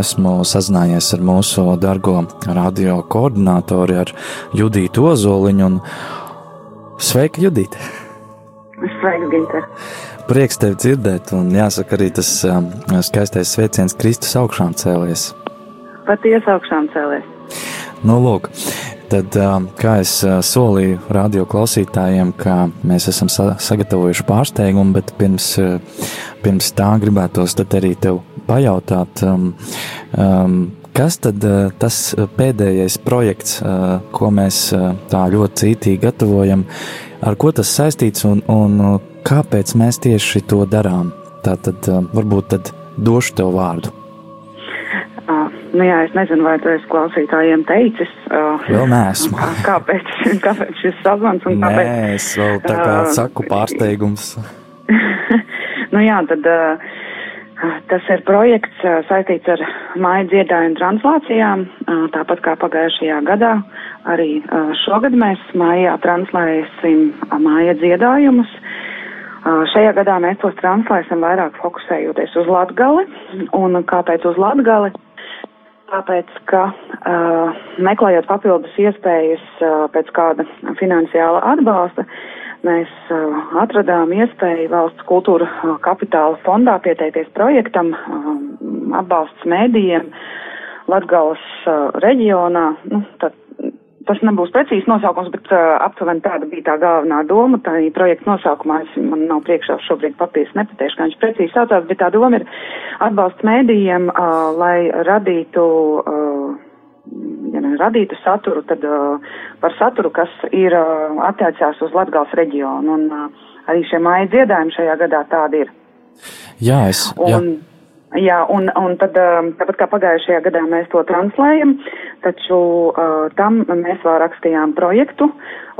esmu sazinājies ar mūsu dargo radio koordinātori, ar Judītu Ozoliņu. Un... Sveika, Judīte! Sveika, Ginter! Prieks tevi dzirdēt, un jāsaka arī tas um, skaistais sveiciens Kristus augšām cēlies. Patiesi augšām cēlies. Nu, lūk, tad, um, kā es uh, solīju radio klausītājiem, ka mēs esam sa sagatavojuši pārsteigumu, bet pirms, uh, pirms tā gribētos arī tev pajautāt, um, um, kas tad uh, tas pēdējais projekts, uh, ko mēs uh, tā ļoti cītīgi gatavojam, ar ko tas saistīts un, un kāpēc mēs tieši to darām. Tā tad varbūt tad došu tev vārdu. Uh, nu jā, es nezinu, vai tu esi klausītājiem teicis. Uh, vēl neesmu. Kāpēc, kāpēc šis sazvans un kāpēc? Nē, es vēl tā kā uh, saku pārsteigums. nu jā, tad uh, tas ir projekts uh, saistīts ar māju dziedājumu translācijām, uh, tāpat kā pagājušajā gadā. Arī uh, šogad mēs mājā translēsim uh, māja dziedājumus. Uh, Šajā gadā mēs tos translēsim vairāk fokusējoties uz Latgali. Un kāpēc uz Latgali? Tāpēc, ka uh, meklējot papildus iespējas uh, pēc kāda finansiāla atbalsta, mēs uh, atradām iespēju valsts kultūra kapitāla fondā pieteikties projektam uh, atbalsts mēdījiem Latgales reģionā. Nu, tad tas nebūs precīzi nosaukums, bet aptuveni tāda bija tā galvenā doma. Tā ir projekta nosaukumā, es man nav priekšā šobrīd papīrs nepateikšu, kā viņš precīzi saucās, bet tā doma ir atbalsts mēdījiem, lai radītu, ne radītu saturu, tad uh, par saturu, kas ir uh, attiecās uz Latgals reģionu. Un uh, arī šie māja dziedājumi šajā gadā tādi ir. Jā, es. Jā. Un, Jā, un, un tad, um, tāpat kā pagājušajā gadā mēs to translējam, taču uh, tam mēs vēl rakstījām projektu,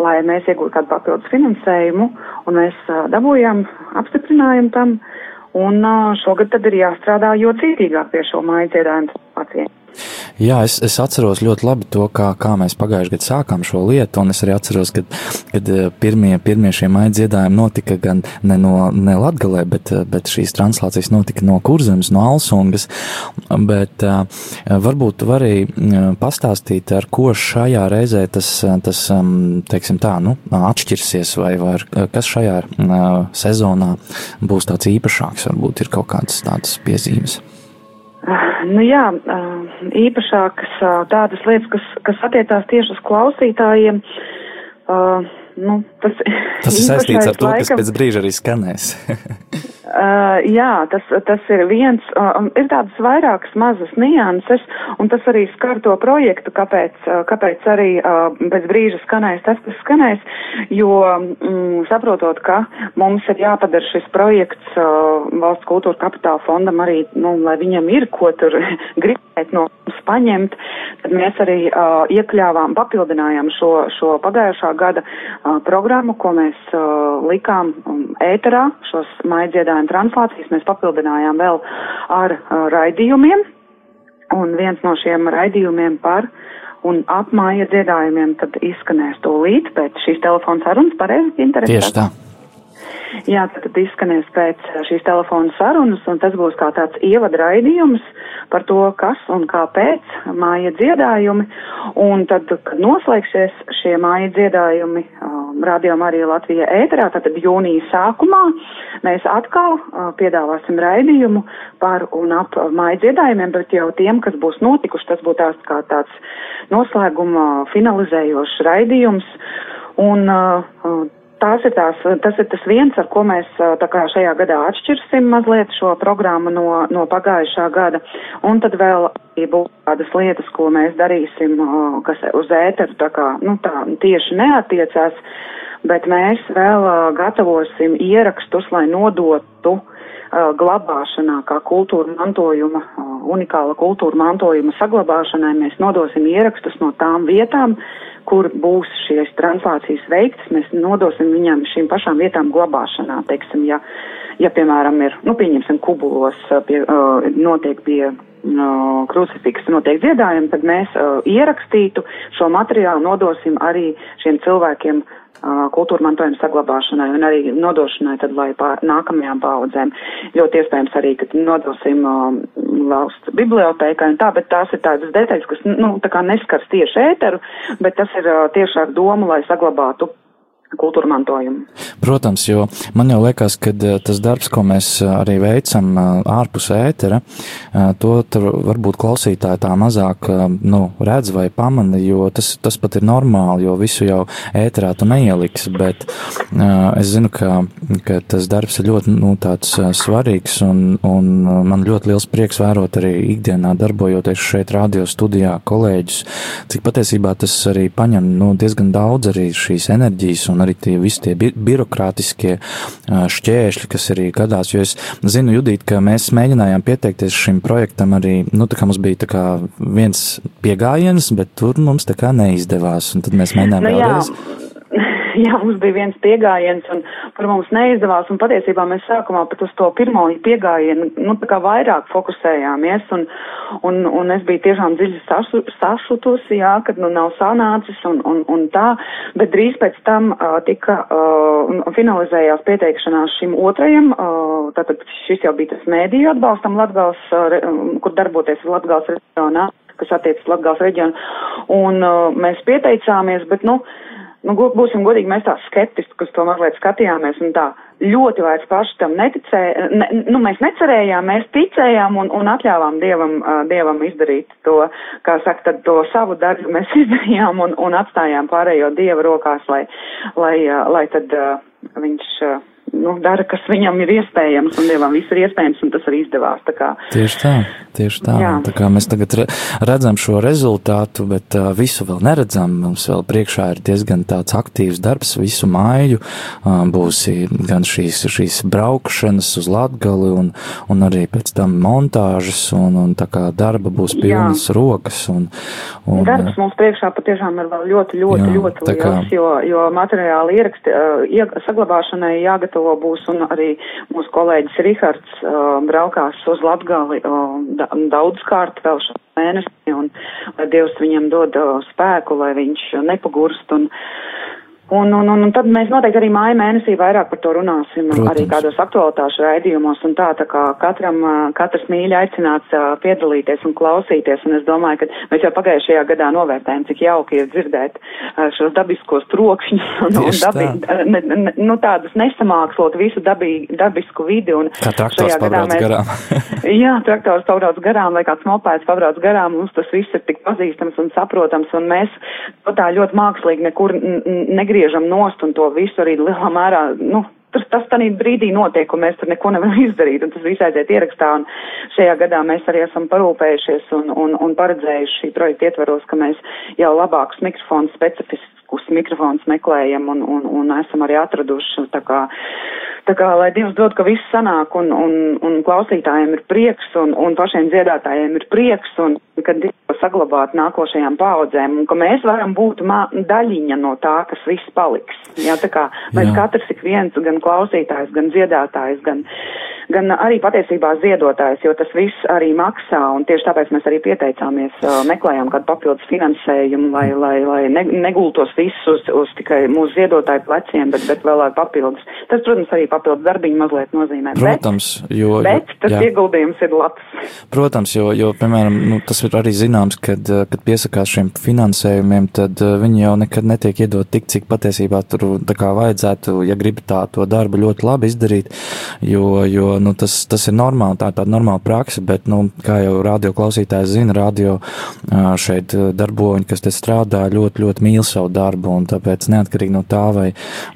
lai mēs iegūtu kādu papildus finansējumu, un mēs uh, dabūjām apstiprinājumu tam, un uh, šogad tad ir jāstrādā jo cītīgāk pie šo māju dziedājumu pacientu. Jā, es, es atceros ļoti labi to, kā, kā mēs pagājušajā gadā sākām šo lietu, es arī atceros, kad, kad eh, pirmie, pirmie šie maija dziedājumi notika gan ne no ne Latgalē, bet, eh, bet šīs translācijas notika no Kurzemes, no Alsungas, bet uh, varbūt tu vari pastāstīt, ar ko šajā reizē tas, tas teiksim tā, nu, atšķirsies, vai, vai kas šajā sezonā būs tāds īpašāks, varbūt ir kaut kādas tādas piezīmes. Nu jā, īpašākas tādas lietas, kas, kas attiecās tieši uz klausītājiem. Nu, tas, tas ir saistīts ar to, laikam, kas pēc brīža arī skanēs. Uh, jā, tas, tas ir viens, uh, ir tādas vairākas mazas nianses, un tas arī skar to projektu, kāpēc, uh, kāpēc arī uh, pēc brīža skanēs tas, kas skanēs, jo mm, saprotot, ka mums ir jāpadara šis projekts uh, valsts kultūra kapitāla fondam arī, nu, lai viņam ir ko tur gribēt no mums paņemt, tad mēs arī uh, iekļāvām, papildinājām šo, šo pagājušā gada programmu, ko mēs uh, likām um, ēterā, šos maidziedājumus online translācijas mēs papildinājām vēl ar uh, raidījumiem, un viens no šiem raidījumiem par un apmāja dziedājumiem tad izskanēs to līdz pēc šīs telefona sarunas, pareizi, interesanti. Tieši tā. Jā, tad, izskanēs pēc šīs telefona sarunas, un tas būs kā tāds ievada raidījums par to, kas un kāpēc māja dziedājumi. Un tad, kad noslēgsies šie māja dziedājumi um, Radio Marija Latvija ēterā, tad jūnija sākumā mēs atkal uh, piedāvāsim raidījumu par un ap māja dziedājumiem, bet jau tiem, kas būs notikuši, tas būs tās kā tāds noslēguma finalizējošs raidījums. Un uh, Tās ir tās, tas ir tas viens, ar ko mēs tā kā šajā gadā atšķirsim mazliet šo programmu no, no pagājušā gada. Un tad vēl būs tādas lietas, ko mēs darīsim, kas uz ēteru tā kā, nu tā tieši neatiecās, bet mēs vēl gatavosim ierakstus, lai nodotu glabāšanā, kā kultūra mantojuma, unikāla kultūra mantojuma saglabāšanai, mēs nodosim ierakstus no tām vietām, kur būs šīs translācijas veiktas, mēs nodosim viņam šīm pašām vietām glabāšanā. Teiksim, ja, ja piemēram, ir, nu, pieņemsim, kubulos, pie, notiek pie krucifiksu notiek dziedājumi, tad mēs uh, ierakstītu šo materiālu, nodosim arī šiem cilvēkiem uh, kultūra mantojuma saglabāšanai un arī nodošanai tad, lai pār nākamajām paudzēm. Ļoti iespējams arī, ka nodosim uh, valsts bibliotēkai un tā, bet tās ir tādas detaļas, kas, nu, tā kā neskars tieši ēteru, bet tas ir uh, tieši ar domu, lai saglabātu kultūra mantojumu. Protams, jo man jau liekas, ka eh, tas darbs, ko mēs eh, arī veicam eh, ārpus ētera, to varbūt klausītāji tā mazāk nu, redz vai pamana, jo tas, tas pat ir normāli, jo visu jau ēterā tu neieliks, bet es zinu, ka, ka tas darbs ir ļoti nu, tāds svarīgs un, un man ļoti liels prieks vērot arī ikdienā darbojoties šeit radio studijā kolēģus, cik patiesībā tas arī paņem nu, diezgan daudz arī šīs enerģijas un arī tie visi tie bi birokrātiskie šķēršļi, kas arī gadās. Jo es zinu, Judīt, ka mēs mēģinājām pieteikties šim projektam arī, nu, tā kā mums bija tā kā viens piegājiens, bet tur mums tā kā neizdevās, un tad mēs mēģinājām nu, vēlreiz. Jā mums bija viens piegājiens un par mums neizdevās, un patiesībā mēs sākumā pat uz to pirmo piegājienu, nu, tā kā vairāk fokusējāmies, un, un, un es biju tiešām dziļi sašu, sašutusi, jā, kad nu nav sanācis un, un, un tā, bet drīz pēc tam uh, tika uh, finalizējās pieteikšanās šim otrajam, uh, tātad šis jau bija tas mēdīju atbalstam Latgals, uh, kur darboties Latgals reģionā kas attiecas Latgals reģionu, un uh, mēs pieteicāmies, bet, nu, uh, nu, būsim godīgi, mēs tā skeptiski, kas to mazliet skatījāmies un tā ļoti vairs paši tam neticēja, ne, nu, mēs necerējām, mēs ticējām un, un atļāvām Dievam, uh, Dievam izdarīt to, kā saka, tad to savu darbu mēs izdarījām un, un atstājām pārējo Dieva rokās, lai, lai, uh, lai tad uh, viņš. Uh, nu, dara, kas viņam ir iespējams, un Dievam viss ir iespējams, un tas arī izdevās. Tā tieši tā, tieši tā. Jā. tā kā mēs tagad redzam šo rezultātu, bet uh, visu vēl neredzam. Mums vēl priekšā ir diezgan tāds aktīvs darbs visu māju. Uh, būs gan šīs, šīs braukšanas uz Latgali, un, un arī pēc tam montāžas, un, un tā kā darba būs pilnas jā. rokas. Un, un, Darbs mums priekšā patiešām ir vēl ļoti, ļoti, jā, ļoti liels, kā... jo, jo materiāli ieraksti, uh, saglabāšanai jāgatavo gatavo būs, un arī mūsu kolēģis Rihards uh, braukās uz Latgali uh, da, daudzkārt vēl šo mēnesi, un lai Dievs viņam dod uh, spēku, lai viņš nepagurst, un Un, un, un, un tad mēs noteikti arī māja mēnesī vairāk par to runāsim, Protams. arī kādos aktualitāšu raidījumos un tā, tā kā katram, katrs mīļi aicināts piedalīties un klausīties, un es domāju, ka mēs jau pagājušajā gadā novērtējam, cik jauki ir dzirdēt šos dabiskos trokšņus un, un dabi, tā. ne, ne, nu, tādus nesamākslot visu dabī, dabisku vidi. Un Kā traktors pabrauc mēs, garām. jā, traktors pabrauc garām, vai kāds mopēds pabrauc garām, mums tas viss ir tik pazīstams un saprotams, un mēs tā ļoti mākslīgi nekur negribam izgriežam nost un to visu arī lielā mērā, nu, tas, tas tādā brīdī notiek, un mēs tur neko nevaram izdarīt, un tas viss aiziet ierakstā, un šajā gadā mēs arī esam parūpējušies un, un, un paredzējuši šī projekta ietvaros, ka mēs jau labākus mikrofonus, specifiskus mikrofonus meklējam, un, un, un esam arī atraduši, tā kā, Tā kā, lai Dievs dod, ka viss sanāk un, un, un klausītājiem ir prieks un, un pašiem dziedātājiem ir prieks un ka Dievs saglabāt nākošajām paudzēm un ka mēs varam būt daļiņa no tā, kas viss paliks. Jā, tā kā mēs Jā. katrs ik viens, gan klausītājs, gan dziedātājs, gan, gan arī patiesībā ziedotājs, jo tas viss arī maksā un tieši tāpēc mēs arī pieteicāmies, meklējām kādu papildus finansējumu, lai, lai, lai ne, negultos viss uz, uz tikai mūsu ziedotāju pleciem, bet, bet vēl papildus. Tas, protams, arī papildus darbiņu mazliet nozīmē. Protams, bet, jo, bet tas jā. ieguldījums ir labs. Protams, jo, jo piemēram, nu, tas ir arī zināms, kad, kad piesakās šiem finansējumiem, tad viņi jau nekad netiek iedot tik, cik patiesībā tur tā kā vajadzētu, ja grib tā to darbu ļoti labi izdarīt, jo, jo nu, tas, tas ir normāli, tā ir tāda normāla praksa, bet, nu, kā jau radio klausītājs zina, radio šeit darboņi, kas te strādā, ļoti, ļoti mīl savu darbu, un tāpēc neatkarīgi no tā, vai,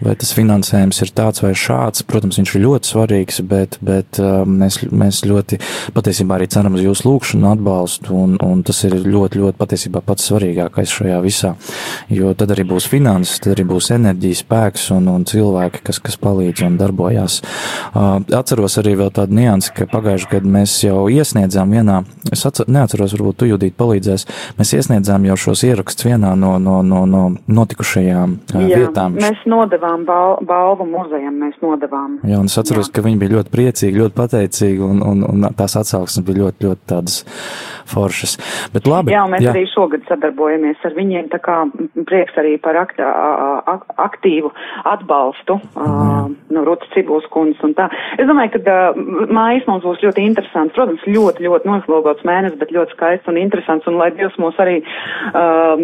vai tas finansējums ir tāds vai šāds, protams, viņš ir ļoti svarīgs, bet, bet mēs, mēs ļoti patiesībā arī ceram uz jūsu lūgšanu atbalstu, un, un tas ir ļoti, ļoti patiesībā pats svarīgākais šajā visā, jo tad arī būs finanses, tad arī būs enerģija, spēks un, un cilvēki, kas, kas palīdz un darbojās. Atceros arī arī vēl tāda nianse, ka pagājušajā gadā mēs jau iesniedzām vienā, es atcer, neatceros, varbūt tu Judīt palīdzēs, mēs iesniedzām jau šos ierakstus vienā no, no, no, no notikušajām Jā, vietām. Mēs nodevām bal, balvu muzejam, mēs nodevām. Jā, un es atceros, Jā. ka viņi bija ļoti priecīgi, ļoti pateicīgi, un, un, un tās atsauksmes bija ļoti, ļoti tādas foršas. Bet labi. Jā, mēs jā. arī šogad sadarbojamies ar viņiem, tā kā prieks arī par akt, aktīvu atbalstu uh, no Rūtas Cibuls kundzes un tā. Es domāju, ka mājas mums būs ļoti interesants. Protams, ļoti, ļoti noslogots mēnesis, bet ļoti skaists un interesants. Un lai Dievs mūs arī uh,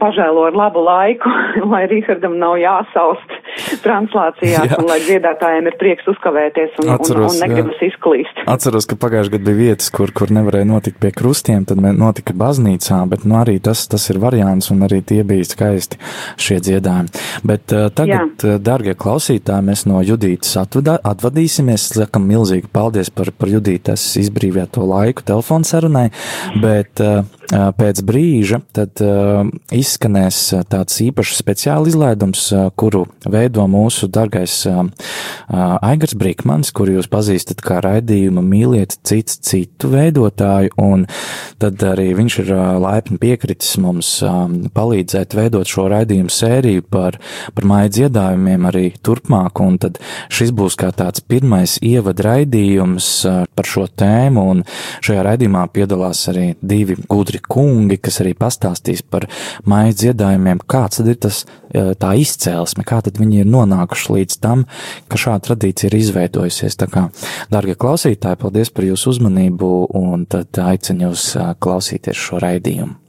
pažēlo ar labu laiku, lai Rīhardam nav jāsaust translācijās jā. un lai dziedātājiem ir prieks uzkavēties un, Atceros, un, un negribas jā. izklīst. Atceros, ka pagājušajā gadā bija vietas, kur, kur nevarēja notikt pie krustiem, tad notika baznīcā, bet nu, arī tas, tas ir variants un arī tie bija skaisti šie dziedājumi. Bet uh, tagad, Jā. Uh, dārgie klausītāji, mēs no Judītas atvadīsimies. Sakam milzīgi paldies par, par Judītas izbrīvēto laiku telefonsarunai, bet uh, pēc brīža tad uh, izskanēs tāds īpašs speciāli izlaidums, uh, kuru veido mūsu dargais uh, Aigars Brīkmans, kuru jūs pazīstat kā raidījuma mīliet cits citu veidotāju, un tad arī viņš ir laipni piekritis mums um, palīdzēt veidot šo raidījumu sēriju par, par māju dziedājumiem arī turpmāk, un tad šis būs kā tāds pirmais ievada raidījums par šo tēmu, un šajā raidījumā piedalās arī divi gudri četri kungi, kas arī pastāstīs par mājas dziedājumiem, kāds tad ir tas tā izcēlesme, kā tad viņi ir nonākuši līdz tam, ka šāda tradīcija ir izveidojusies. Tā kā, dārgie klausītāji, paldies par jūsu uzmanību un tad aicinu jūs klausīties šo raidījumu.